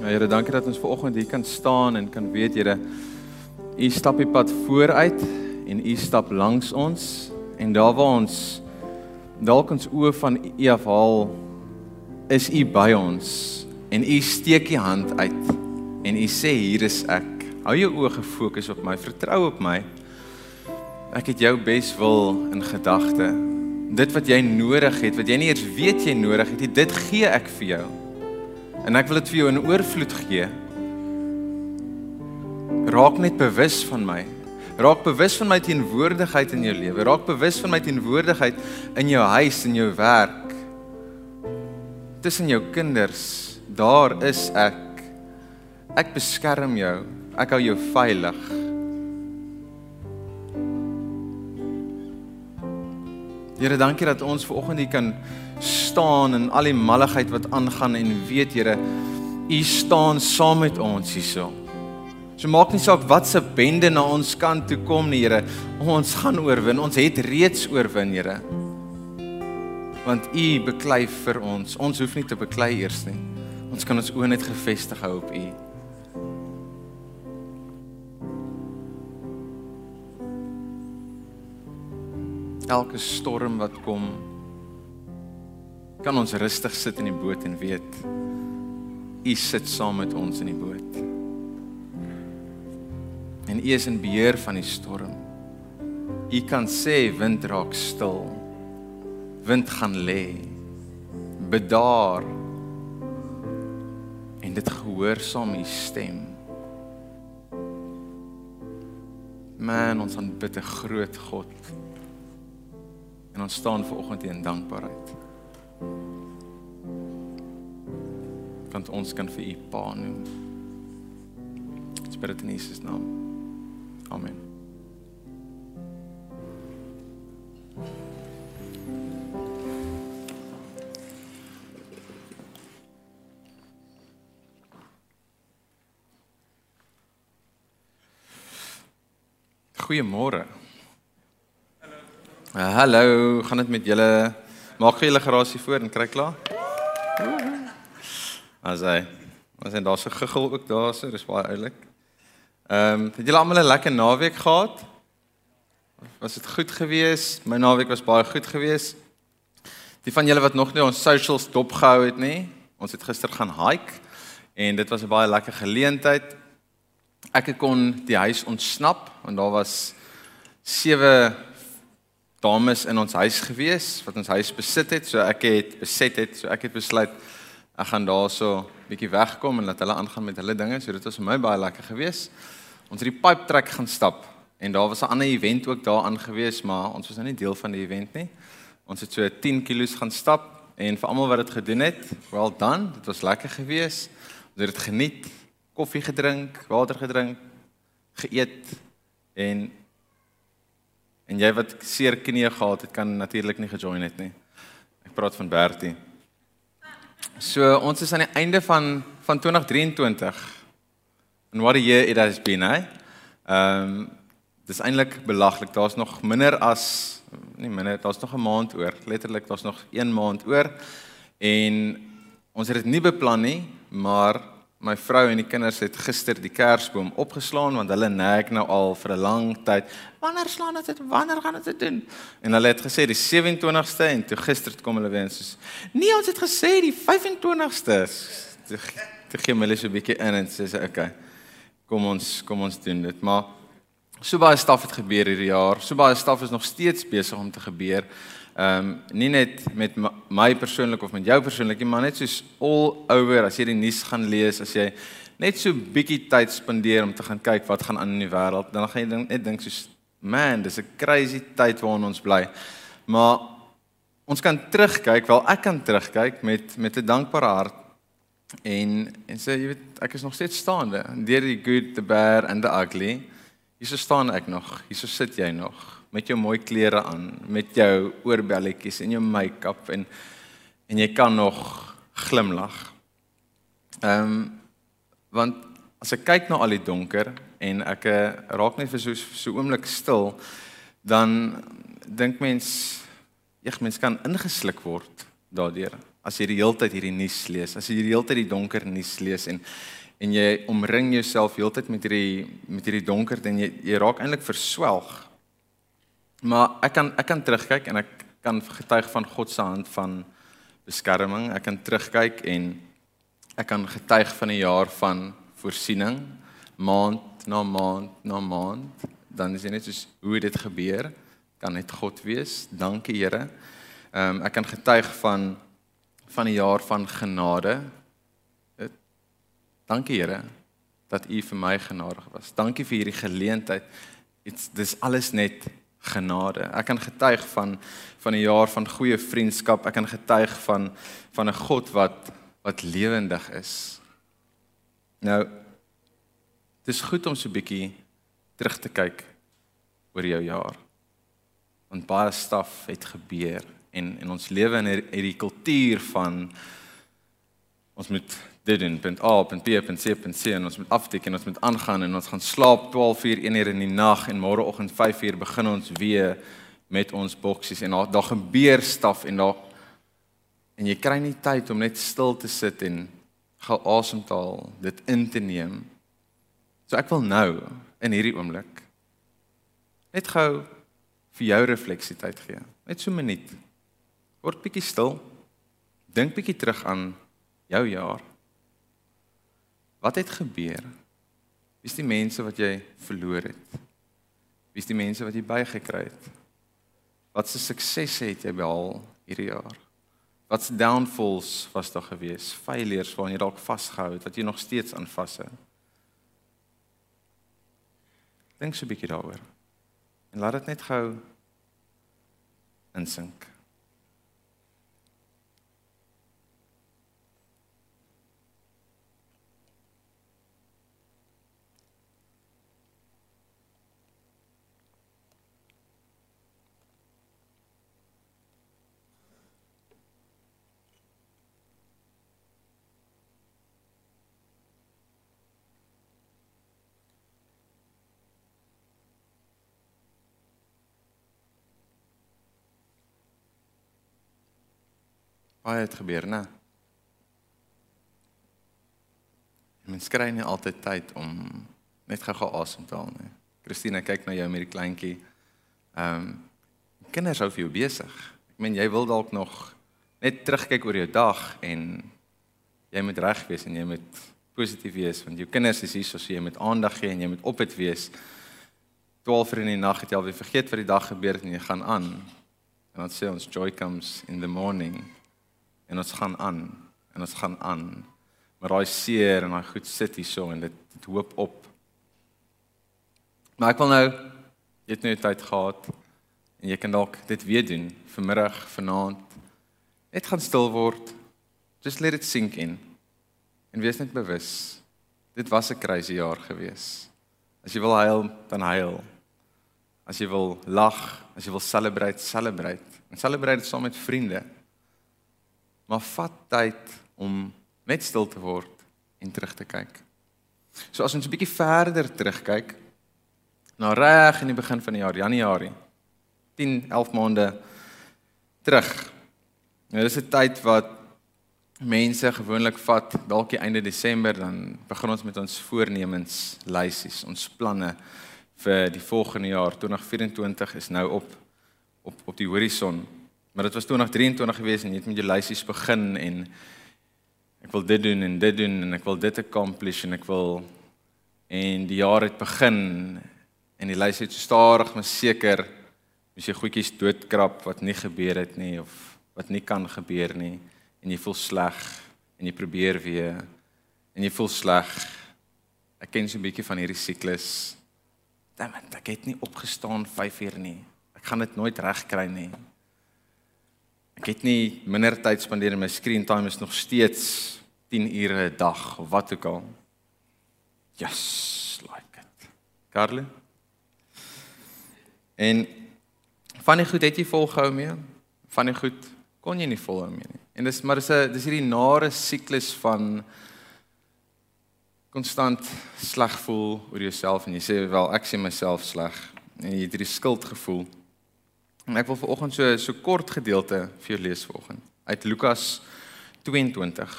Ja Here, dankie dat ons ver oggend hier kan staan en kan weet Here, U stap die pad vooruit en U stap langs ons en daar waar ons dalk ons oë van U afhaal, is U by ons en U steek U hand uit en U sê hier is ek. Hou jou oë gefokus op my, vertrou op my. Ek het jou beswil in gedagte. Dit wat jy nodig het, wat jy nie eers weet jy nodig het, dit gee ek vir jou. En ek wil dit vir jou in oorvloed gee. Raak net bewus van my. Raak bewus van my teenwoordigheid in jou lewe. Raak bewus van my teenwoordigheid in jou huis en jou werk. Tussen jou kinders, daar is ek. Ek beskerm jou. Ek hou jou veilig. Here, dankie dat ons ver oggend hier kan staan in al die malligheid wat aangaan en weet Here, U staan saam met ons hierso. So maak nie saak wat se bende na ons kant toe kom nie, Here. Ons gaan oorwin. Ons het reeds oorwin, Here. Want U beklei vir ons. Ons hoef nie te beklei eers nie. Ons kan ons oë net gefestig hou op U. elke storm wat kom kan ons rustig sit in die boot en weet u sit saam met ons in die boot. En u is in beheer van die storm. U kan sê wind raak stil. Wind gaan lê. Bedaar. En dit gehoorsaam u stem. Man ons aanbid 'n groot God. En ons staan ver oggend in dankbaarheid. Want ons kan vir U Pa noem. Spirit in Jesus naam. Amen. Goeiemôre. Uh, hallo, gaan dit met julle? Maak gee julle gerasie voor en kry klaar? As hy. Ons het daar so giggel ook daar so, dis baie oulik. Ehm, um, het julle almal 'n lekker naweek gehad? Was dit goed geweest? My naweek was baie goed geweest. Die van julle wat nog nie ons socials dopgehou het nie, ons het gister gaan hike en dit was 'n baie lekker geleentheid. Ek kon die huis ontsnap want daar was sewe dames in ons huis gewees wat ons huis besit het. So ek het beset het, so ek het besluit ek gaan daarso bietjie wegkom en laat hulle aangaan met hulle dinge. So dit was vir my baie lekker geweest. Ons het die pipe trek gaan stap en daar was 'n ander event ook daar aangewees, maar ons was nou nie deel van die event nie. Ons het so 10 km gaan stap en vir almal wat dit gedoen het, well done. Dit was lekker geweest. Ons het dit geniet, koffie gedrink, water gedrink, geëet en En jy wat seer knieë gehad het, kan natuurlik nie gejoin het nie. Ek praat van Bertie. So ons is aan die einde van van 2023. And what a year it has been, eh? Ehm um, dis eintlik belaglik. Daar's nog minder as nie minder, daar's nog 'n maand oor. Letterlik daar's nog 1 maand oor. En ons het dit nie beplan nie, maar My vrou en die kinders het gister die kersboom opgeslaan want hulle nag nou al vir 'n lang tyd. Wanneer slaan dit? Wanneer gaan ons dit doen? En hulle het gesê die 27ste en toe gister kom hulle weer en sê: "Nee, ons het gesê die 25ste." Toe, toe gee hulle so 'n bietjie in en sê: "Oké. Okay, kom ons kom ons doen dit." Maar so baie staf het gebeur hierdie jaar. So baie staf is nog steeds besig om te gebeur. Ehm um, nie net met my persoonlik of met jou persoonlik, maar net soos all over as jy die nuus gaan lees, as jy net so bietjie tyd spandeer om te gaan kyk wat gaan aan in die wêreld, dan gaan jy net dink soos man, dis 'n crazy tyd waarin ons bly. Maar ons kan terugkyk, wel ek kan terugkyk met met 'n dankbare hart en en sê jy weet ek is nog steeds staande deur die good, the bad and the ugly. Hier staan ek nog. Hier sit jy nog met jou mooi klere aan, met jou oorbelletjies en jou make-up en en jy kan nog glimlag. Ehm um, want as ek kyk na al die donker en ek uh, raak net vir so so oomblik stil, dan dink mens, eeg mens kan ingesluk word daardeur. as jy die hele tyd hierdie nuus lees, as jy die hele tyd die donker nuus lees en en jy omring jouself heeltyd met hierdie met hierdie donkerte en jy jy raak eintlik verswelg. Maar ek kan ek kan terugkyk en ek kan getuig van God se hand van beskerming. Ek kan terugkyk en ek kan getuig van 'n jaar van voorsiening, maand na maand na maand. Dan is dit net soos hoe dit gebeur, kan net God wees. Dankie Here. Ehm um, ek kan getuig van van 'n jaar van genade. Dit, dankie Here dat U vir my genadig was. Dankie vir hierdie geleentheid. Dit's dis alles net genade. Ek kan getuig van van 'n jaar van goeie vriendskap. Ek kan getuig van van 'n God wat wat lewendig is. Nou dis goed om so 'n bietjie terug te kyk oor jou jaar. Want baie staf het gebeur en en ons lewe in hierdie kultuur van ons moet dit doen punt A punt B punt C punt C en ons moet afteken en ons moet aangaan en ons gaan slaap 12 uur 1 uur in die nag en môreoggend 5 uur begin ons weer met ons boksies en daar daar gebeur staf en daar en jy kry nie tyd om net stil te sit en gou asem te haal dit in te neem. So ek wil nou in hierdie oomblik net gou vir jou refleksie tyd gee. Net so 'n minuut. Word bietjie stil. Dink bietjie terug aan jou jaar Wat het gebeur? Wie is die mense wat jy verloor het? Wie is die mense wat jy bygekry het? Wat se suksesse het jy behaal hierdie jaar? Wat se downfalls was daar gewees? Failures waaraan jy dalk vasgehou het wat jy nog steeds aan vashou? Dink so 'n bietjie daaroor. En laat dit net gou insink. Baie het gebeur, né? Mens kry nie altyd tyd om net gou-gou asem te haal nie. Christine, kyk na jou met die kleintjie. Ehm um, kinders hou vir jou besig. Ek meen jy wil dalk nog net terugkyk oor jou dag en jy moet reg wees en jy moet positief wees want jou kinders is hier so jy moet aandag gee en jy moet op dit wees. 12 uur in die nag het jy al weer vergeet wat die dag gebeur het en jy gaan aan. En dan sê ons joy comes in the morning en ons gaan aan en ons gaan aan. Maar daai seer en daai goed sit hier so en dit dit hoop op. Maar ek wil nou jy het nou tyd gehad en jy kan dalk dit weer doen vanmiddag, vanaand. Net gaan stil word. Just let it sink in. En wees net bewus. Dit was 'n crazy jaar gewees. As jy wil huil, dan huil. As jy wil lag, as jy wil celebrate, celebrate. En celebrate saam met vriende maar vat tyd om net stil te word en terug te kyk. So as ons 'n bietjie verder terugkyk na reg in die begin van die jaar Januarie 10 11 maande terug. Nou dis 'n tyd wat mense gewoonlik vat dalk die einde Desember dan begin ons met ons voornemens lysies, ons planne vir die volgende jaar 2024 is nou op op op die horison. Maar dit was 2023 gewees en jy het met jou lysies begin en ek wil dit doen en dit doen en ek wil dit accomplish en ek wil en die jaar het begin en die lys het so stadig maar seker mis jy goedjies doodkrap wat nie gebeur het nie of wat nie kan gebeur nie en jy voel sleg en jy probeer weer en jy voel sleg. Ek ken so 'n bietjie van hierdie siklus. Damn, ek het nie opgestaan 5 uur nie. Ek gaan dit nooit regkry nie. Ek het nie minder tyd spandeer in my screen time is nog steeds 10 ure 'n dag of wat ook al. Yes, like it. Karle. En van die goed het jy volgehou mee? Van die goed kon jy nie volhou mee nie. En dis maar dis 'n dis hierdie nare siklus van konstant sleg voel oor jouself en jy sê wel ek sien myself sleg en jy het hierdie skuldgevoel. En ek wil vanoggend so so kort gedeelte vir jou lees vanoggend uit Lukas 22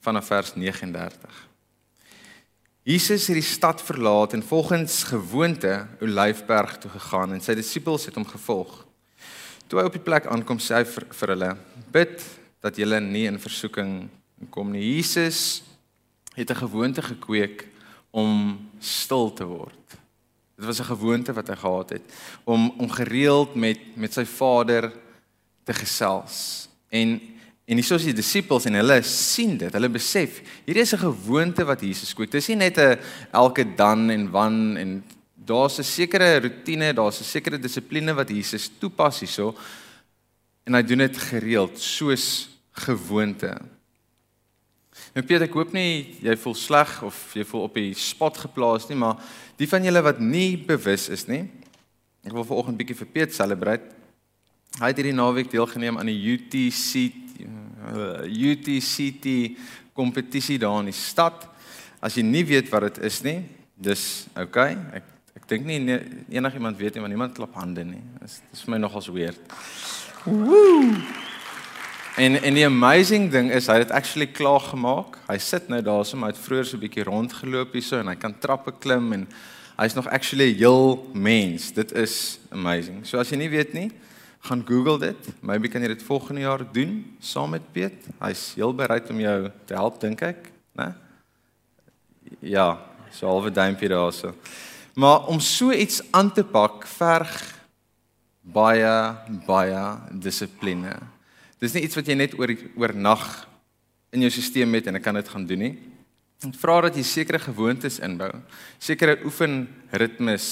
vanaf vers 39. Jesus het die stad verlaat en volgens gewoonte Olyfberg toe gegaan en sy disippels het hom gevolg. Toe hy op die plek aankom, sê hy vir, vir hulle: "Bid dat julle nie in versoeking kom nie." Jesus het 'n gewoonte gekweek om stil te word. Dit was 'n gewoonte wat hy gehad het om om gereeld met met sy Vader te gesels. En en hier is die disippels en hulle sien dit. Hulle besef hierdie is 'n gewoonte wat Jesus kweek. Dis nie net 'n elke dan en wan en daar's 'n sekere rotine, daar's 'n sekere dissipline wat Jesus toepas hierso. En hy doen dit gereeld soos gewoonte. Nou Peter, ek hoop nie jy voel sleg of jy voel op die spot geplaas nie, maar die van julle wat nie bewus is nie, ek wil vanoggend bietjie vir Peter celebrate. Hy het hierdie naweek deelgeneem aan die UTC uh, UTCT kompetisie daar in die stad. As jy nie weet wat dit is nie, dis okay. Ek ek dink nie enigiemand weet nie, want niemand klap hande nie. Dis dis vir my nogals weird. Woo! En en die amazing ding is hy het actually klaar gemaak. Hy sit nou daar so maar het vroeër so 'n bietjie rondgeloop hierso en hy kan trappe klim en hy's nog actually 'n heel mens. Dit is amazing. So as jy nie weet nie, gaan Google dit. Maybe kan jy dit volgende jaar doen saam met Piet. Hy's heel bereid om jou te help dink ek, né? Ja, so halwe duimpie daarso. Maar om so iets aan te pak verg baie baie dissipline. Dis nie iets wat jy net oor oornag in jou stelsel het en ek kan dit gaan doen nie. Dit vra dat jy sekere gewoontes inbou, sekere oefenritmes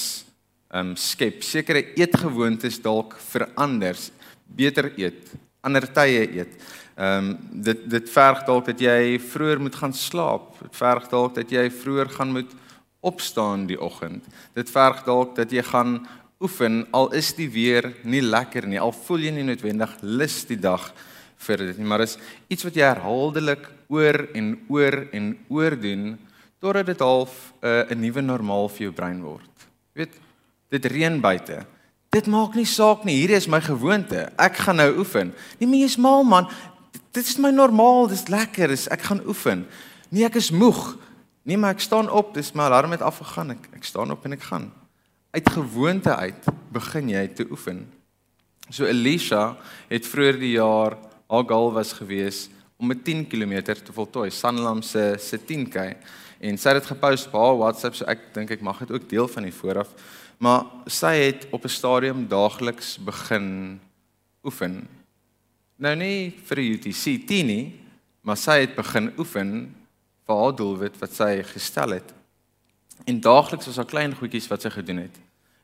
ehm um, skep, sekere eetgewoontes dalk verander, beter eet, ander tye eet. Ehm um, dit dit verg dalk dat jy vroeër moet gaan slaap. Dit verg dalk dat jy vroeër gaan moet opstaan die oggend. Dit verg dalk dat jy gaan oefen al is die weer nie lekker nie, al voel jy nie noodwendig lus die dag vir dit nie, maar is iets wat jy herhaaldelik oor en oor en oor doen totdat dit half uh, 'n uh, nuwe normaal vir jou brein word. Jy weet, dit reën buite. Dit maak nie saak nie, hierdie is my gewoonte. Ek gaan nou oefen. Nee, maar jy's mal man. Dit is my normaal, dis lekker, dis ek gaan oefen. Nee, ek is moeg. Nee, maar ek staan op, dis my alarm het afgegaan. Ek ek staan op en ek gaan uit gewoonte uit begin jy te oefen. So Elisha het vroeër die jaar haar goal was gewees om 'n 10 km te voltooi, Sanlam se se 10k en sy het dit gepost op haar WhatsApp, so ek dink ek mag dit ook deel van die vooraf. Maar sy het op 'n stadium daagliks begin oefen. Nou nie vir die UTC 10 nie, maar sy het begin oefen vir haar doelwit wat sy gestel het. En daagliks was daar klein goedjies wat sy gedoen het.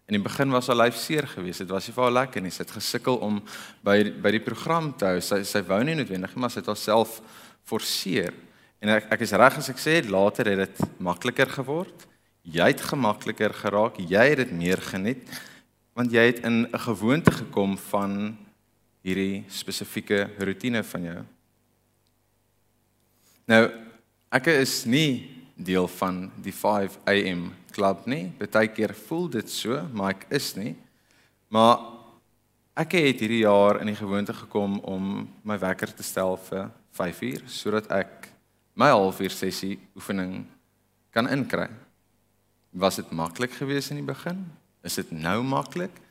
In die begin was haar lyf seer geweest. Dit was nie vir haar lekker nie. Sy het gesukkel om by by die program te hou. Sy sy wou nie noodwendig, maar sy het haarself forceer. En ek ek is reg as ek sê later het dit makliker geword. Jy het gemakliker geraak. Jy het dit meer geniet want jy het in 'n gewoonte gekom van hierdie spesifieke rotine van jou. Nou, ek is nie deel van die 5 am klub nie. Partykeer voel dit so, maar ek is nie. Maar ek het hierdie jaar in die gewoonte gekom om my wekker te stel vir 5uur sodat ek my halfuur sessie oefening kan inkry. Was dit maklik geweest in die begin? Is dit nou maklik?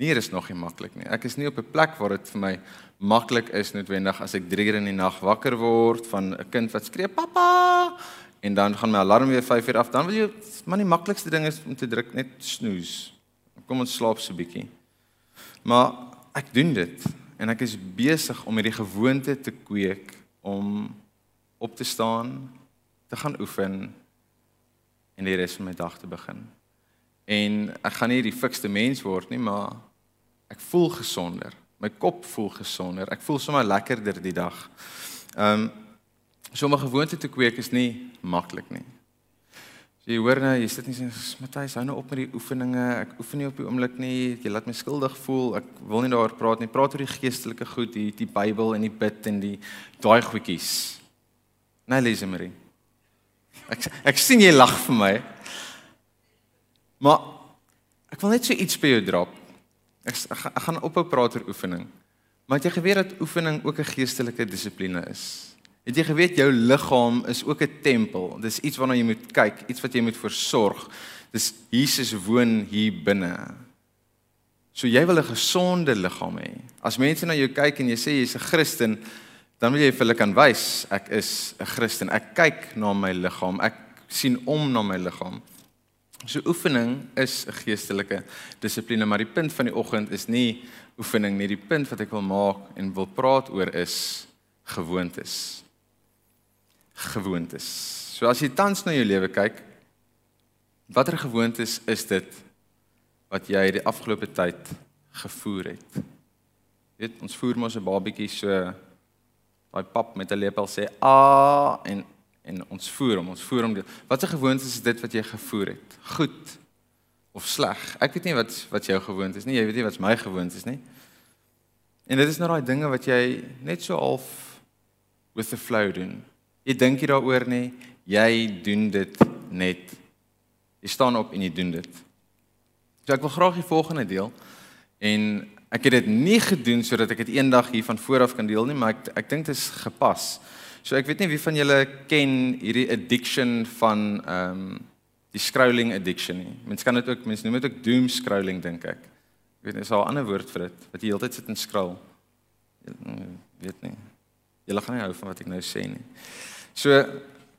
Nee, dit is nog nie maklik nie. Ek is nie op 'n plek waar dit vir my maklik is noodwendig as ek 3 uur in die nag wakker word van 'n kind wat skree pappa en dan gaan my alarm weer 5 uur af. Dan wil jy maar die maklikste ding is om te druk net snoes. Kom ons slaap so 'n bietjie. Maar ek doen dit en ek is besig om hierdie gewoonte te kweek om op te staan, te gaan oefen en die res van my dag te begin. En ek gaan nie die fikste mens word nie, maar ek voel gesonder. My kop voel gesonder. Ek voel sommer lekkerder die dag. Ehm um, So om 'n gewoonte te kweek is nie maklik nie. So jy hoor nou, jy sit nie sê Matthys, hou nou op met die oefeninge. Ek oefen nie op die oomblik nie. Jy laat my skuldig voel. Ek wil nie daaroor praat nie. Praat oor die geestelike goed, die die Bybel en die bid en die daai goedjies. Nee, Lise Marie. Ek ek sien jy lag vir my. Maar ek wil net so iets by jou drop. Ek, ek, ek gaan ophou praat oor oefening. Maar jy geweet dat oefening ook 'n geestelike dissipline is? Het jy geweet jou liggaam is ook 'n tempel? Dis iets waarna jy moet kyk, iets wat jy moet versorg. Dis Jesus woon hier binne. So jy wil 'n gesonde liggaam hê. As mense na jou kyk en jy sê jy's 'n Christen, dan wil jy vir hulle kan wys ek is 'n Christen. Ek kyk na my liggaam. Ek sien om na my liggaam. So oefening is 'n geestelike dissipline, maar die punt van die oggend is nie oefening nie. Die punt wat ek wil maak en wil praat oor is gewoontes. Gewoontes. So as jy tans na jou lewe kyk, watter gewoontes is dit wat jy die afgelope tyd gevoer het? Weet, ons voer mos 'n babatjie so daai pap met 'n lepel sê a en en ons voer hom, ons voer hom. Watter gewoontes is dit wat jy gevoer het? Goed of sleg. Ek weet nie wat wat jou gewoond is nie. Jy weet nie wat my gewoond is nie. En dit is nou daai dinge wat jy net so half with the flow doen. Jy dink nie daaroor nie. Jy doen dit net. Jy staan op en jy doen dit. So ek wil graag die volgende deel en ek het dit nie gedoen sodat ek dit eendag hier van vooraf kan deel nie, maar ek ek dink dit is gepas. So ek weet nie wie van julle ken hierdie addiction van ehm um, die scrolling addiction nie. Mense kan dit ook mense noem dit ook doom scrolling dink ek. Ek weet nie, is daar 'n ander woord vir dit wat jy heeltyd sit en scroll. Jy weet nie. Jy gaan nie hou van wat ek nou sê nie. So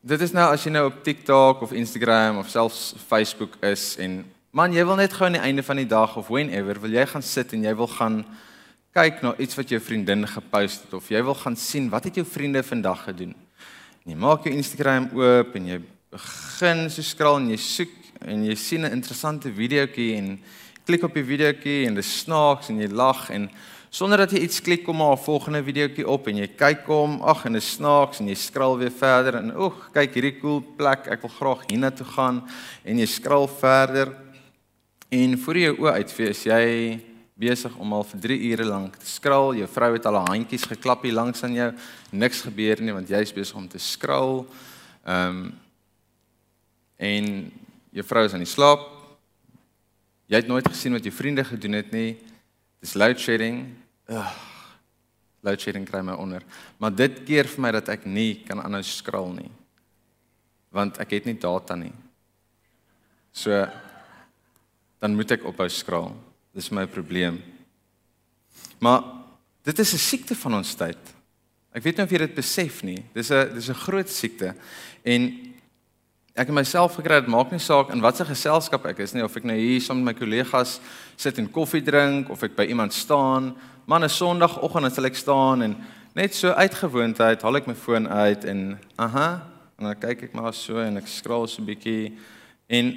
dit is nou as jy nou op TikTok of Instagram of selfs Facebook is en man jy wil net gou aan die einde van die dag of whenever wil jy gaan sit en jy wil gaan kyk na iets wat jou vriendin gepost het of jy wil gaan sien wat het jou vriende vandag gedoen. En jy maak jou Instagram oop en jy begin so skraal en jy soek en jy sien 'n interessante videoetjie en klik op die videoetjie en dit snaaks en jy lag en sonder dat jy iets klik kom maar 'n volgende videoetjie op en jy kyk hom ag en dit snaaks en jy skraal weer verder en oeg kyk hierdie cool plek ek wil graag hiernatoe gaan en jy skraal verder en voor jou oë uitfees jy besig om al vir 3 ure lank te skraal jou vrou het al haar handjies geklap hier langs aan jou niks gebeur nie want jy's besig om te skraal ehm um, en jou vrou is aan die slaap. Jy het nooit gesien wat jou vriende gedoen het nie. Dis load shedding. Load shedding kry my onder. Maar dit keer vir my dat ek nie kan aanhou skraal nie. Want ek het nie data nie. So dan moet ek ophou skraal. Dis my probleem. Maar dit is 'n siekte van ons tyd. Ek weet nie of jy dit besef nie. Dis 'n dis 'n groot siekte. En ek het myself gekry dit maak nie saak in watter geselskap ek is nie of ek nou hier saam met my kollegas sit en koffie drink of ek by iemand staan man 'n sonoggend as ek staan en net so uitgewoondheid haal ek my foon uit en aha en dan kyk ek maar so en ek skraal so 'n bietjie en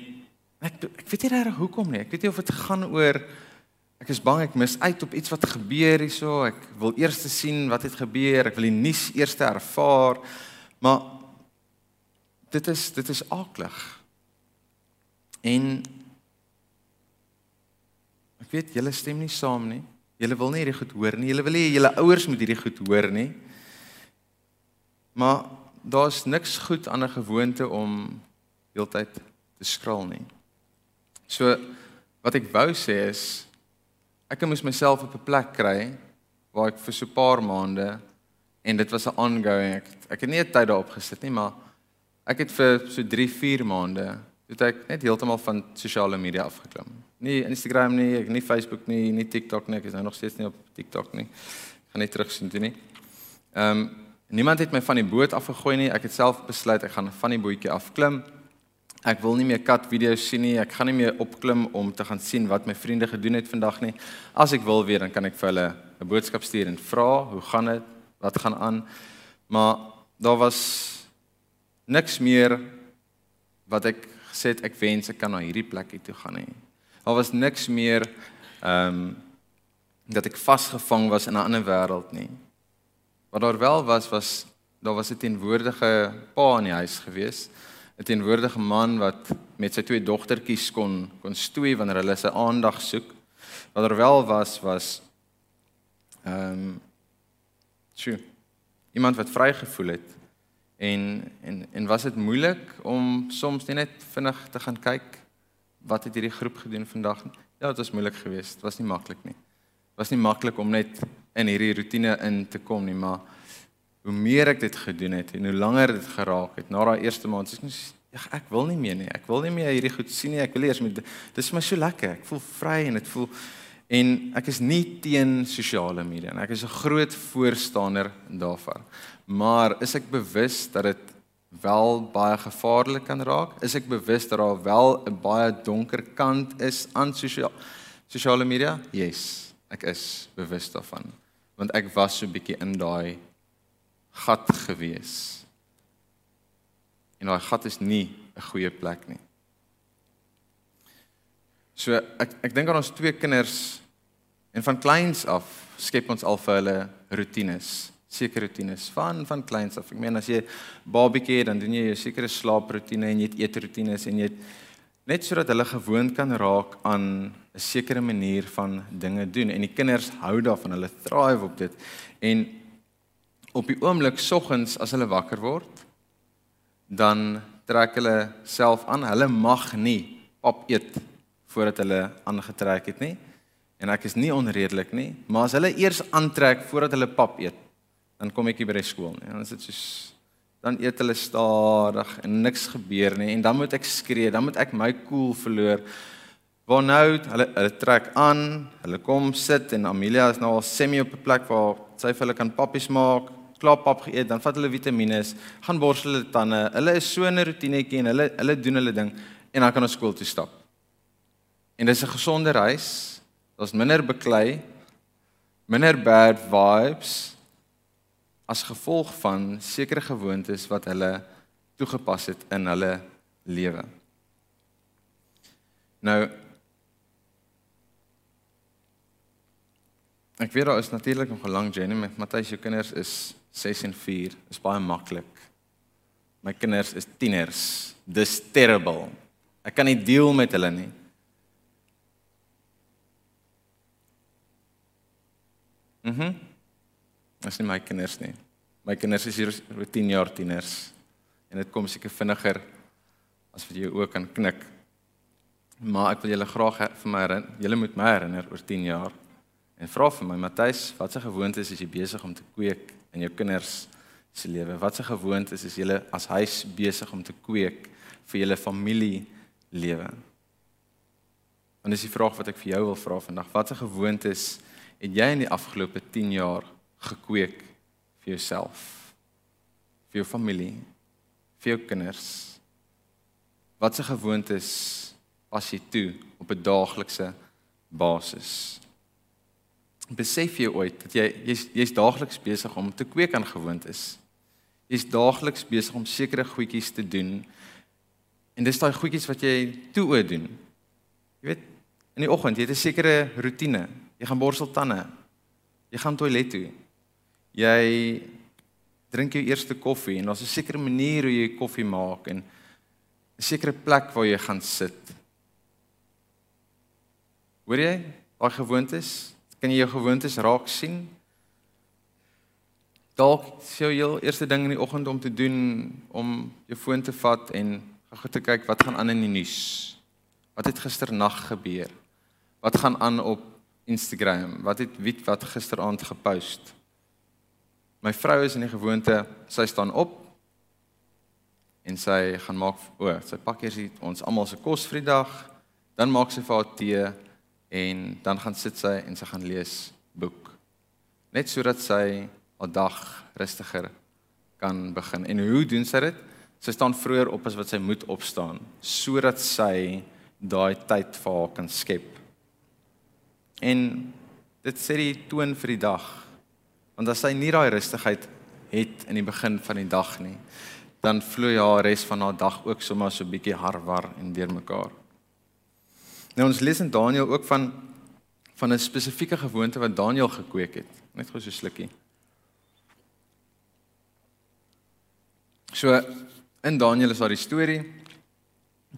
ek ek weet nie reg hoekom nie ek weet nie of dit gaan oor ek is bang ek mis uit op iets wat gebeur hierso ek wil eers sien wat het gebeur ek wil die nuus eers ervaar maar dit is dit is aaklig. En ek weet julle stem nie saam nie. Julle wil nie hierdie goed hoor nie. Julle wil hê julle ouers moet hierdie goed hoor nie. Maar daar's niks goed aan 'n gewoonte om heeltyd te skraal nie. So wat ek wou sê is ek moes myself op 'n plek kry waar ek vir so 'n paar maande en dit was 'n ongoing ek, ek het nie 'n tyd daarop gesit nie maar Ek het vir so 3, 4 maande het ek net heeltemal van sosiale media afgeklim. Nie Instagram nie, ek nie Facebook nie, nie TikTok nie, ek is nou nog steeds nie op TikTok nie. Ek gaan net terug sien toe nie. Ehm um, niemand het my van die boot afgegooi nie. Ek het self besluit ek gaan van die bootjie afklim. Ek wil nie meer kat video's sien nie. Ek gaan nie meer opklim om te gaan sien wat my vriende gedoen het vandag nie. As ek wil weer dan kan ek vir hulle 'n boodskap stuur en vra, "Hoe gaan dit? Wat gaan aan?" Maar daar was niks meer wat ek gesê het ek wens ek kan na hierdie plekie toe gaan nie. Daar was niks meer ehm um, dat ek vasgevang was in 'n ander wêreld nie. Wat daar wel was was daar was 'n teenwoordige pa in die huis gewees. 'n Teenwoordige man wat met sy twee dogtertjies kon kon stoei wanneer hulle sy aandag soek. Wat daar wel was was ehm um, sjoe. Iemand wat vrygevoel het En en en was dit moeilik om soms net vinnig te gaan kyk wat het hierdie groep gedoen vandag? Ja, dit was moeilik geweest. Dit was nie maklik nie. Dit was nie maklik om net in hierdie rotine in te kom nie, maar hoe meer ek dit gedoen het en hoe langer dit geraak het, na daai eerste maand, ek ja, ek wil nie meer nie. Ek wil nie meer hierdie goed sien nie. Ek wil eers met dis vir my so lekker. Ek voel vry en dit voel en ek is nie teen sosiale media en ek is 'n groot voorstander daarvan. Maar is ek bewus dat dit wel baie gevaarlik kan raak? Is ek bewus dat daar wel 'n baie donker kant is aan sosiale sosiale media? Yes, ek is bewus daarvan. Want ek was so 'n bietjie in daai gat gewees. En daai gat is nie 'n goeie plek nie. So ek ek dink aan ons twee kinders en van kleins af skep ons al vir hulle rotines, sekere rotines van van kleins af. Ek meen as jy babatjie het, dan doen jy 'n sekere slaaprotine en jy het eetrotines en jy het net sodat hulle gewoond kan raak aan 'n sekere manier van dinge doen en die kinders hou daarvan, hulle thrive op dit. En op die oomblik soggens as hulle wakker word, dan trek hulle self aan. Hulle mag nie pap eet voordat hulle aangetrek het nie. En ek is nie onredelik nie, maar as hulle eers aantrek voordat hulle pap eet, dan kom ek hier by die skool nie. Dan is dit soos dan eet hulle stadig en niks gebeur nie en dan moet ek skree, dan moet ek my koel cool verloor. Waar nou hulle hulle trek aan, hulle kom sit en Amelia is nou al semi op 'n plek waar sy vir hulle kan pappies maak, klaar pap geëet, dan vat hulle vitamiene, gaan borsel hulle tande. Hulle is so 'n rotinetjie en hulle hulle doen hulle ding en dan kan ons skool toe stap. En dis 'n gesonde reis. Daar's minder beklei, minder bad vibes as gevolg van sekere gewoontes wat hulle toegepas het in hulle lewe. Nou Ek weet daar is natuurlik nog 'n lang journey met Matthys se kinders is 6 en 4. Is baie maklik. My kinders is tieners. Dis terrible. Ek kan nie deel met hulle nie. Mhm. Mm As nie my kinders nie. My kinders is hier oor 10 jaar tieners. En dit kom seker vinniger as wat jy ook kan knik. Maar ek wil julle graag vir my herinner. Julle moet my herinner oor 10 jaar. En vra vir my Matthys, watse gewoontes is jy besig om te kweek in jou kinders se lewe? Watse gewoontes is julle as huis besig om te kweek vir julle familie lewe? En dis die vraag wat ek vir jou wil vra vandag. Watse gewoontes het jy in die afgelope 10 jaar gekweek vir jouself? Vir jou familie? Vir jou kinders? Watse gewoontes pas jy toe op 'n daaglikse basis? Besef jy ooit dat jy jy's jy's daagliks besig om te kweek aan gewoontes? Jy's daagliks besig om sekere goedjies te doen. En dis daai goedjies wat jy toe doen. Jy weet, in die oggend, jy het 'n sekere rotine. Jy gaan borsel tande. Jy gaan toilet toe. Jy drink jou eerste koffie en daar's 'n sekere manier hoe jy koffie maak en 'n sekere plek waar jy gaan sit. Hoor jy? Daai gewoontes, kan jy jou gewoontes raak sien? Dalk sou jy eerste ding in die oggend om te doen om jou foon te vat en gou te kyk wat gaan aan in die nuus. Wat het gisternag gebeur? Wat gaan aan op Instagram. Wat het wie wat gisteraand gepost? My vrou is in die gewoonte, sy staan op en sy gaan maak o, sy pak eers ons almal se kos vir die dag, dan maak sy vir haar tee en dan gaan sit sy en sy gaan lees boek. Net sodat sy haar dag rustiger kan begin. En hoe doen sy dit? Sy staan vroeër op as wat sy moet opstaan sodat sy daai tyd vir haar kan skep En dit sê die toon vir die dag. Want as sy nie daai rustigheid het in die begin van die dag nie, dan vloei haar res van haar dag ook sommer so 'n bietjie harwar en deurmekaar. Nou ons lees in Daniël ook van van 'n spesifieke gewoonte wat Daniël gekweek het. Net gou so slukkie. So in Daniël is daar die storie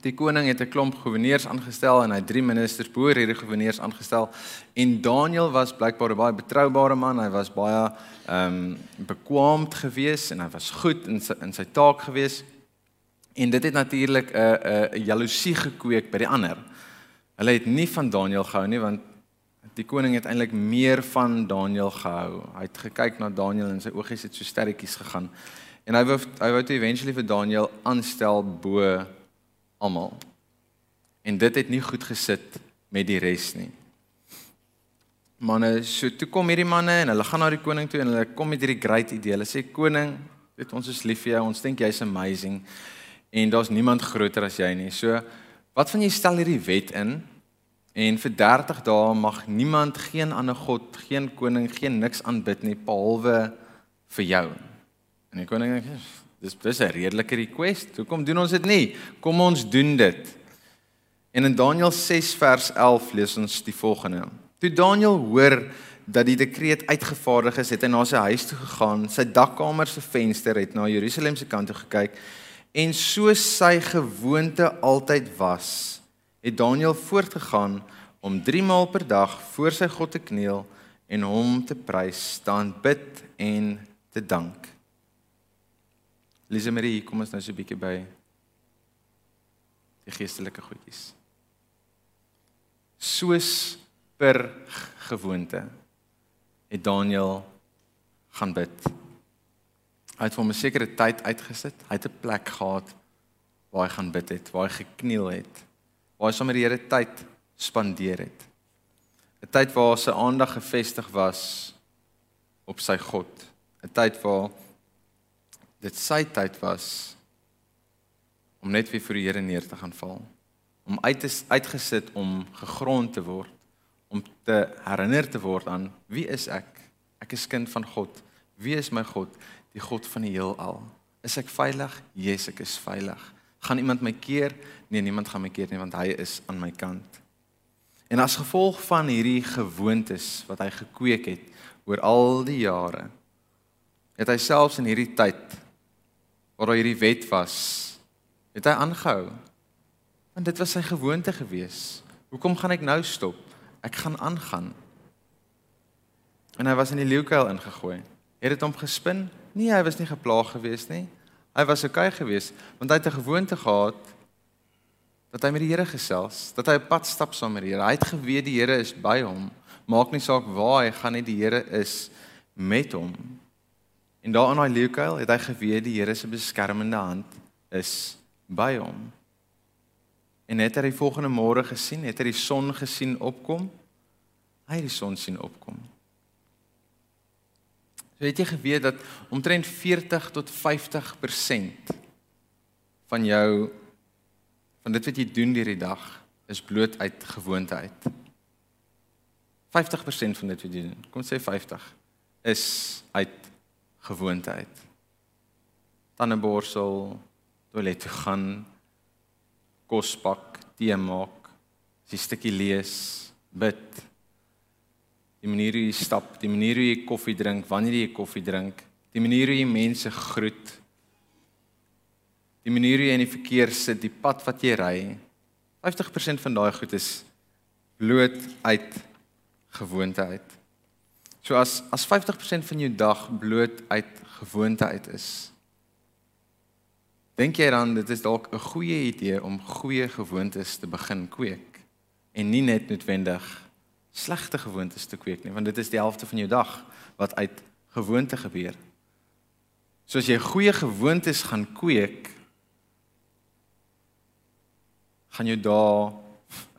Die koning het 'n klomp goewerneurs aangestel en hy drie ministers bo hierdie goewerneurs aangestel. En Daniël was blykbaar 'n baie betroubare man. Hy was baie ehm um, bekwaamd geweest en hy was goed in sy in sy taak geweest. En dit het natuurlik 'n 'n jaloesie gekweek by die ander. Hulle het nie van Daniël gehou nie want Die koning het eintlik meer van Daniël gehou. Hy het gekyk na Daniël en sy oogies het so sterretjies gegaan. En hy wou hy wou toe eventually vir Daniël aanstel bo almal. En dit het nie goed gesit met die res nie. Manne, so toe kom hierdie manne en hulle gaan na die koning toe en hulle kom met hierdie great idee. Hulle sê koning, weet ons is lief vir jou. Ons dink jy's amazing. En daar's niemand groter as jy nie. So, wat van jy stel hierdie wet in? En vir 30 dae mag niemand geen ander god, geen koning, geen niks aanbid nie behalwe vir jou. En die koning sê, dis dis 'n redelike request. Hoekom doen ons dit nie? Kom ons doen dit. En in Daniël 6 vers 11 lees ons die volgende. Toe Daniël hoor dat die dekreet uitgevaardig is, het hy na sy huis toe gegaan, sy dakkamer se venster het na Jerusalem se kant toe gekyk en soos sy gewoonte altyd was, het Daniël voortgegaan om 3 maal per dag voor sy God te kniel en hom te prys, staan bid en te dank. Lise Marie, kom ons nou so 'n bietjie by die geestelike goedjies. Soos per gewoonte het Daniel gaan bid. Hy het vir 'n sekere tyd uitgesit. Hy het 'n plek gehad waar hy gaan bid het, waar hy gekniel het, waar hy saam met die Here tyd spandeer het. 'n Tyd waar sy aandag gefestig was op sy God. 'n Tyd waar dit sy tyd was om net weer vir die Here neer te gaan val, om uit te uitgesit om gegrond te word om te herinner te word aan wie is ek? Ek is kind van God. Wie is my God? Die God van die heelal. Is ek veilig? Yes, ek is veilig. Gaan iemand my keer? Nee, niemand gaan my keer nie want hy is aan my kant. En as gevolg van hierdie gewoontes wat hy gekweek het oor al die jare, het hy selfs in hierdie tyd waar daar hierdie wet was, het hy aangehou. Want dit was sy gewoonte gewees. Hoekom gaan ek nou stop? Ek gaan aangaan. En hy was in die leeukuil ingegooi. Het dit hom gespin? Nee, hy was nie geplaag geweest nie. Hy was okay geweest want hy het 'n gewoonte gehad dat hy met die Here gesels, dat hy 'n pad stap saam met die Here. Hy het geweet die Here is by hom. Maak nie saak waar hy gaan nie, die Here is met hom. En daar in daai leeukuil het hy geweet die Here se beskermende hand is by hom. En het hy die volgende môre gesien? Het hy die son gesien opkom? Hy het die son sien opkom. So het jy geweet dat omtrent 40 tot 50% van jou van dit wat jy doen deur die dag is bloot uit gewoonte uit. 50% van dit wat jy doen, kom sê 50 is uit gewoonte uit. Tandeborsel, toilet toe gaan, kos pak, tee maak, die stukkie lees, bid. Die manier hoe jy stap, die manier hoe jy koffie drink, wanneer jy koffie drink, die manier hoe jy mense groet. Die manier hoe jy in die verkeer sit, die pad wat jy ry. 50% van daai goed is bloot uit gewoonte uit. So as as 50% van jou dag bloot uit gewoonte uit is, Dink jy dan dit is dalk 'n goeie idee om goeie gewoontes te begin kweek en nie net noodwendig slegte gewoontes te kweek nie, want dit is die helfte van jou dag wat uit gewoonte gebeur. So as jy goeie gewoontes gaan kweek, gaan jou dae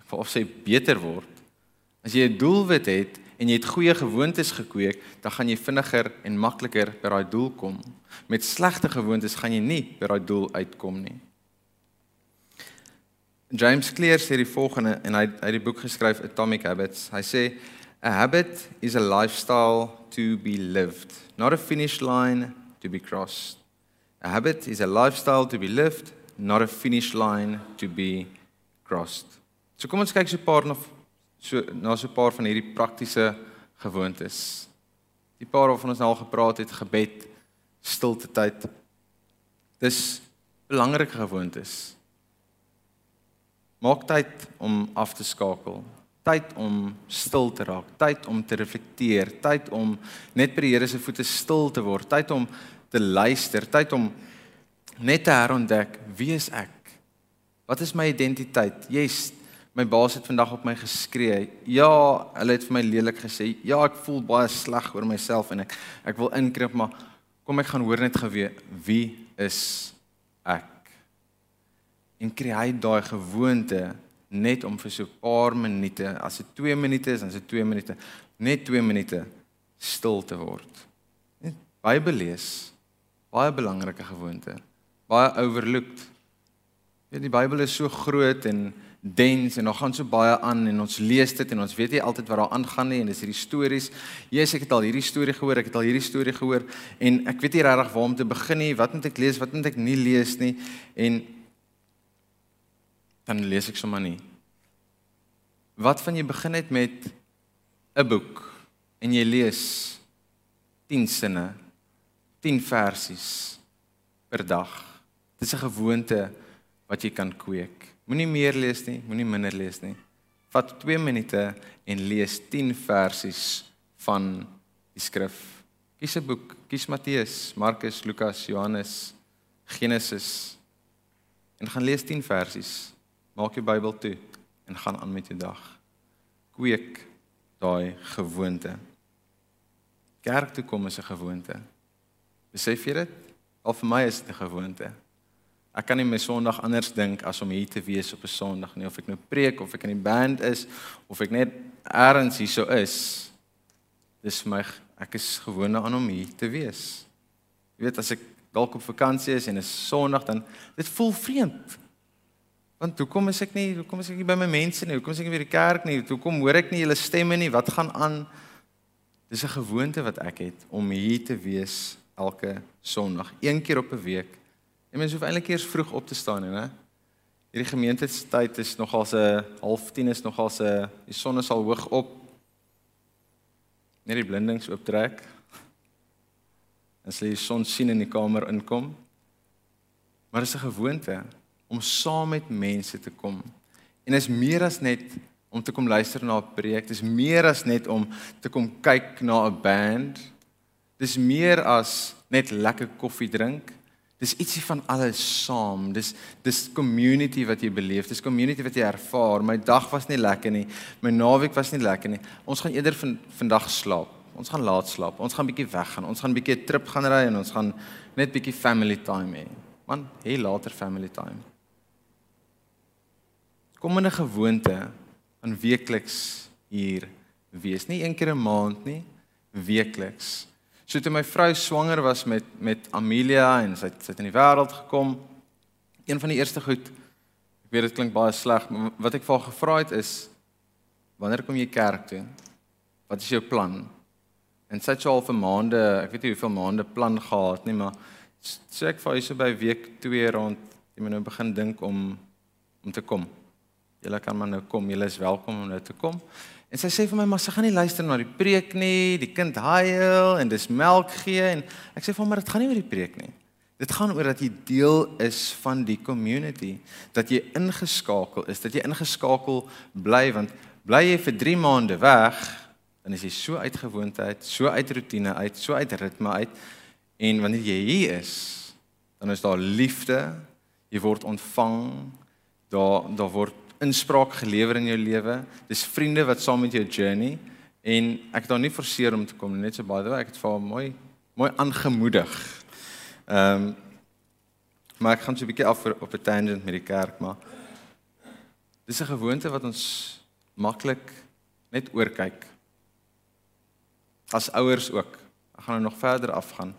of sê beter word. As jy 'n doelwit het en jy het goeie gewoontes gekweek, dan gaan jy vinniger en makliker by daai doel kom. Met slegte gewoontes gaan jy nie by daai doel uitkom nie. James Clear sê die volgende en hy het die boek geskryf Atomic Habits. Hy sê a habit is a lifestyle to be lived, not a finish line to be crossed. A habit is a lifestyle to be lived, not a finish line to be crossed. So kom ons kyk so 'n paar na so na so 'n paar van hierdie praktiese gewoontes. Die paar waarvan ons nou al gepraat het, gebed, stilte tyd. Dis belangrike gewoontes. Maak tyd om af te skakel, tyd om stil te raak, tyd om te reflekteer, tyd om net by die Here se voete stil te word, tyd om te luister, tyd om net te herontdek wie is ek? Wat is my identiteit? Jy's My baas het vandag op my geskree. Ja, hulle het vir my lelik gesê. Ja, ek voel baie sleg oor myself en ek ek wil inkrimp, maar kom ek gaan hoor net geweet wie is ek? En kry hy daai gewoonte net om vir so 'n paar minute, as dit 2 minute is, dan is dit 2 minute, net 2 minute stil te word. Net Bybel lees. Baie belangrike gewoonte. Baie overlooked. Ja, die Bybel is so groot en dens en daar gaan so baie aan en ons lees dit en ons weet nie altyd wat daar aangaan nie en dis hierdie stories. Jesus, ek het al hierdie storie gehoor, ek het al hierdie storie gehoor en ek weet nie regtig waar om te begin nie. Wat moet ek lees? Wat moet ek nie lees nie? En dan lees ek sommer nie. Wat van jy begin net met 'n boek en jy lees 10 sinne, 10 versies per dag. Dit is 'n gewoonte wat jy kan kweek. Moenie meer lees nie, moenie minder lees nie. Vat 2 minute en lees 10 versies van die skrif. Kies 'n boek, kies Matteus, Markus, Lukas, Johannes, Genesis en gaan lees 10 versies. Maak jou Bybel toe en gaan aan met jou dag. Kweek daai gewoonte. Kerk toe kom is 'n gewoonte. Besef jy dit? Al vir my is dit 'n gewoonte. Ek kan nie my Sondag anders dink as om hier te wees op 'n Sondag nie, of ek nou preek of ek in die band is of ek net elders hierso is. Dis my ek is gewoond aan om hier te wees. Jy weet as ek dalk op vakansie is en is Sondag dan dit voel vreemd. Want hoekom is ek nie hoekom is ek nie by my mense nie? Hoekom is ek nie by die kerk nie? Hoekom hoor ek nie julle stemme nie? Wat gaan aan? Dis 'n gewoonte wat ek het om hier te wees elke Sondag, een keer op 'n week. En mens hoef eintlik eers vroeg op te staan, hè? Hierdie gemeentetyd is nogal se half 10 is nogal se die son is al hoog op. Net die blindings ooptrek. As jy die son sien in die kamer inkom. Maar dit is 'n gewoonte om saam met mense te kom. En is meer as net om te kom luister na 'n preek, dis meer as net om te kom kyk na 'n band. Dis meer as net lekker koffie drink. Dis ietsie van alles saam. Dis dis community wat jy beleef. Dis community wat jy ervaar. My dag was nie lekker nie. My naweek was nie lekker nie. Ons gaan eerder van vandag slaap. Ons gaan laat slaap. Ons gaan bietjie weggaan. Ons gaan bietjie 'n trip gaan ry en ons gaan net bietjie family time hê. Man, hê later family time. Kom in 'n gewoonte aan weekliks hier wees. Nie een keer 'n maand nie, weekliks. So toe my vrou swanger was met met Amelia en sy sy het in die wêreld gekom. Een van die eerste goed ek weet dit klink baie sleg, maar wat ek vir haar gevra het is wanneer kom jy kerk toe? Wat is jou plan? En sy het al vir maande, ek weet nie hoeveel maande plan gehad nie, maar sê ek vir haar so by week 2 rond, jy moet nou begin dink om om te kom. Julle kan maar nou kom, julle is welkom om nou te kom. En sy sê vir my maar sy gaan nie luister na die preek nie, die kind huil en dis melk gee en ek sê vir hom maar dit gaan nie oor die preek nie. Dit gaan oor dat jy deel is van die community, dat jy ingeskakel is, dat jy ingeskakel bly want bly jy vir 3 maande weg, dan is jy so uit gewoonheid, so uit rotine uit, so uit ritme uit en wanneer jy hier is, dan is daar liefde, jy word ontvang, daar daar word inspraak gelewer in jou lewe. Dis vriende wat saam met jou journey en ek het hom nie forceer om te kom net so by the way, ek het vir hom mooi mooi aangemoedig. Ehm um, maar ek gaan so 'n bietjie af op 'n tangent met die kerk, maar dis 'n gewoonte wat ons maklik net oorkyk. As ouers ook. Ek gaan nou nog verder afgaan.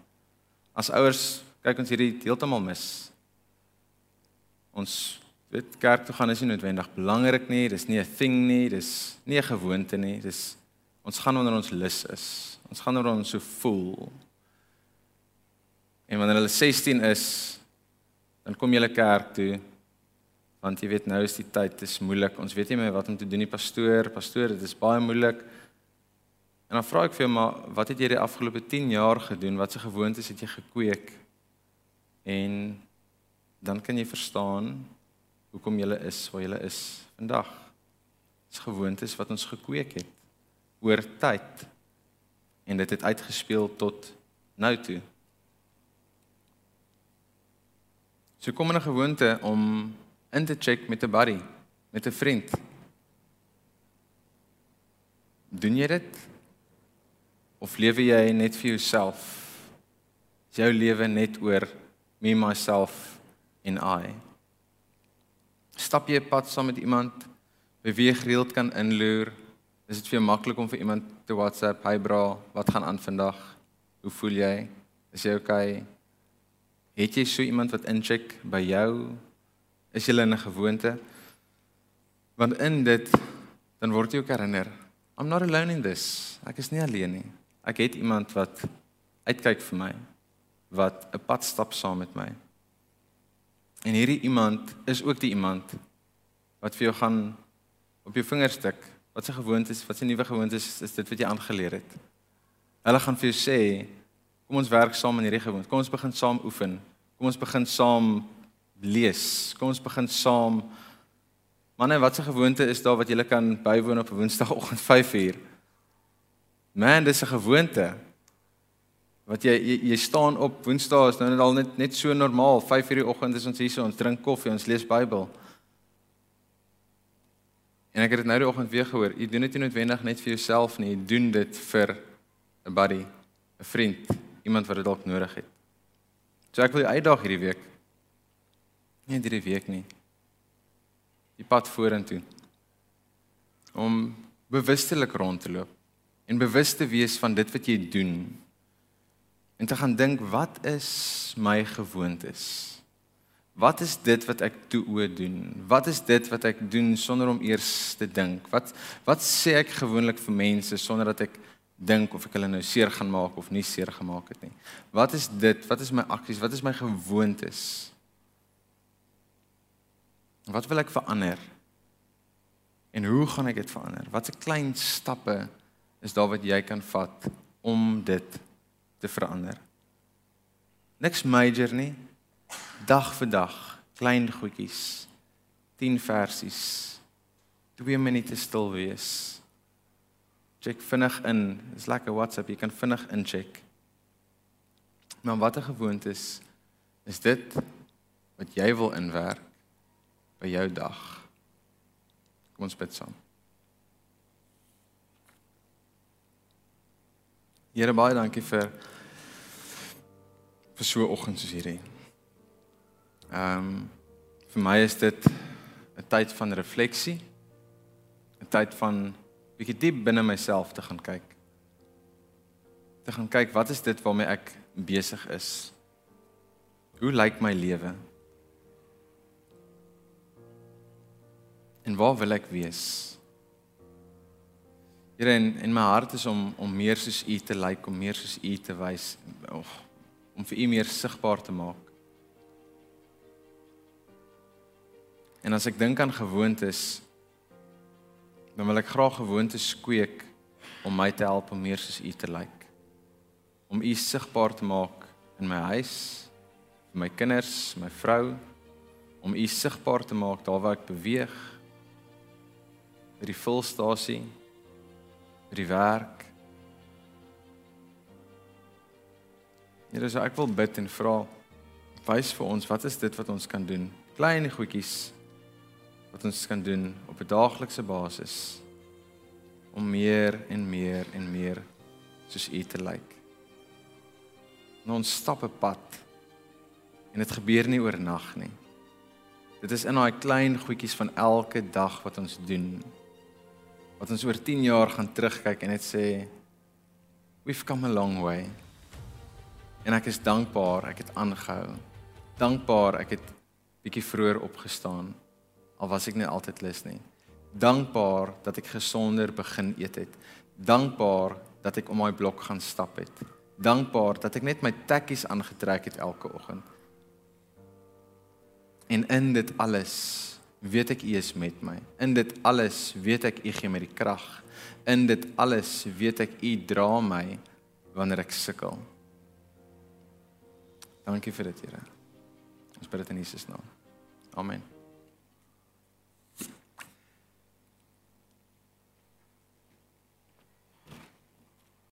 As ouers kyk ons hierdie heeltemal mis. Ons weet kerk toe gaan is nie noodwendig belangrik nie, dis nie 'n thing nie, dis nie 'n gewoonte nie, dis ons gaan wanneer ons lus is. Ons gaan wanneer ons so voel. En wanneer hulle 16 is, dan kom jy kerk toe want jy weet nou is die tyd, dit is moeilik. Ons weet nie meer wat om te doen nie, pastoor, pastoor, dit is baie moeilik. En dan vra ek vir jou maar, wat het jy die afgelope 10 jaar gedoen? Watse gewoontes het jy gekweek? En dan kan jy verstaan hoekom jy is waar jy is vandag. Dis gewoontes wat ons gekweek het oor tyd en dit het uitgespeel tot nou toe. So kom 'n gewoonte om in te check met 'n buddy, met 'n vriend. Doen jy dit? Of lewe jy net vir jouself? Is jou lewe net oor me myself en I? Stap jy 'n pad saam met iemand jy gereeld kan inloer? Is dit vir jou maklik om vir iemand te WhatsApp, "Hey bra, wat gaan aan vandag? Hoe voel jy? Is jy okay?" Het jy so iemand wat incheck by jou? Is jy in 'n gewoonte? Want in dit dan word jy ook herinner, I'm not alone in this. Ek is nie alleen nie. Ek het iemand wat uitkyk vir my, wat 'n pad stap saam met my. En hierdie iemand is ook die iemand wat vir jou gaan op jou vingers tik. Wat se gewoontes, wat se nuwe gewoontes is, is dit wat jy aangeleer het? Hulle gaan vir jou sê, kom ons werk saam in hierdie gewoonte. Kom ons begin saam oefen. Kom ons begin saam lees. Kom ons begin saam Manne, wat se gewoonte is daar wat jy kan bywoon op 'n Woensdagoggend 5uur? Man, dis 'n gewoonte. Wat jy, jy jy staan op Woensdae is nou net al net net so normaal. 5:00 die oggend is ons hier so, ons drink koffie, ons lees Bybel. En ek het dit nou die oggend weer gehoor. Jy doen dit nie noodwendig net vir jouself nie, jy doen dit vir 'n buddy, 'n vriend, iemand wat dit dalk nodig het. So ek wil jou uitdaag hierdie week. Nie hierdie week nie. Die pad vorentoe. Om bewustelik rond te loop en bewus te wees van dit wat jy doen en te gaan dink wat is my gewoontes? Wat is dit wat ek toe o doen? Wat is dit wat ek doen sonder om eers te dink? Wat wat sê ek gewoonlik vir mense sonder dat ek dink of ek hulle nou seer gaan maak of nie seer gemaak het nie? Wat is dit? Wat is my aksies? Wat is my gewoontes? Wat wil ek verander? En hoe gaan ek dit verander? Watse klein stappe is daar wat jy kan vat om dit te verander. Niks major nie. Dag vir dag, klein goedjies. 10 versies. 2 minute stil wees. Check vinnig in. Dis lekker WhatsApp, jy kan vinnig incheck. Maar watter gewoontes is dit wat jy wil inwerk by jou dag? Kom ons bid saam. Here baie dankie vir vir so 'n oggend soos hierdie. Ehm um, vir my is dit 'n tyd van refleksie. 'n Tyd van bietjie diep binne myself te gaan kyk. Te gaan kyk wat is dit waarmee ek besig is? Hoe lyk my lewe? En waar wil ek wees? Here en en my hart is om om meer soos U te lyk, om meer soos U te wys of om vir U meer sigbaar te maak. En as ek dink aan gewoontes, dan wil ek graag gewoontes kweek om my te help om meer soos U te lyk. Om U sigbaar te maak in my huis, vir my kinders, my vrou, om U sigbaar te maak daar waar ek beweeg, by die volstasie vir die werk. Here, so ek wil bid en vra wys vir ons wat is dit wat ons kan doen? Klein goedjies wat ons kan doen op 'n daaglikse basis om meer en meer en meer soos U te lyk. Nou ons stap 'n pad en dit gebeur nie oornag nie. Dit is in daai klein goedjies van elke dag wat ons doen wat ons oor 10 jaar gaan terugkyk en net sê we've come a long way. En ek is dankbaar ek het aangehou. Dankbaar ek het bietjie vroeër opgestaan al was ek nie altyd lus nie. Dankbaar dat ek gesonder begin eet het. Dankbaar dat ek om my blok gaan stap het. Dankbaar dat ek net my tekkies aangetrek het elke oggend. En in dit alles weet ek U is met my. In dit alles weet ek U gee my die krag. In dit alles weet ek U dra my wanneer ek sukkel. Dankie vir dit, Here. Ons bid dit in Jesus naam. Amen.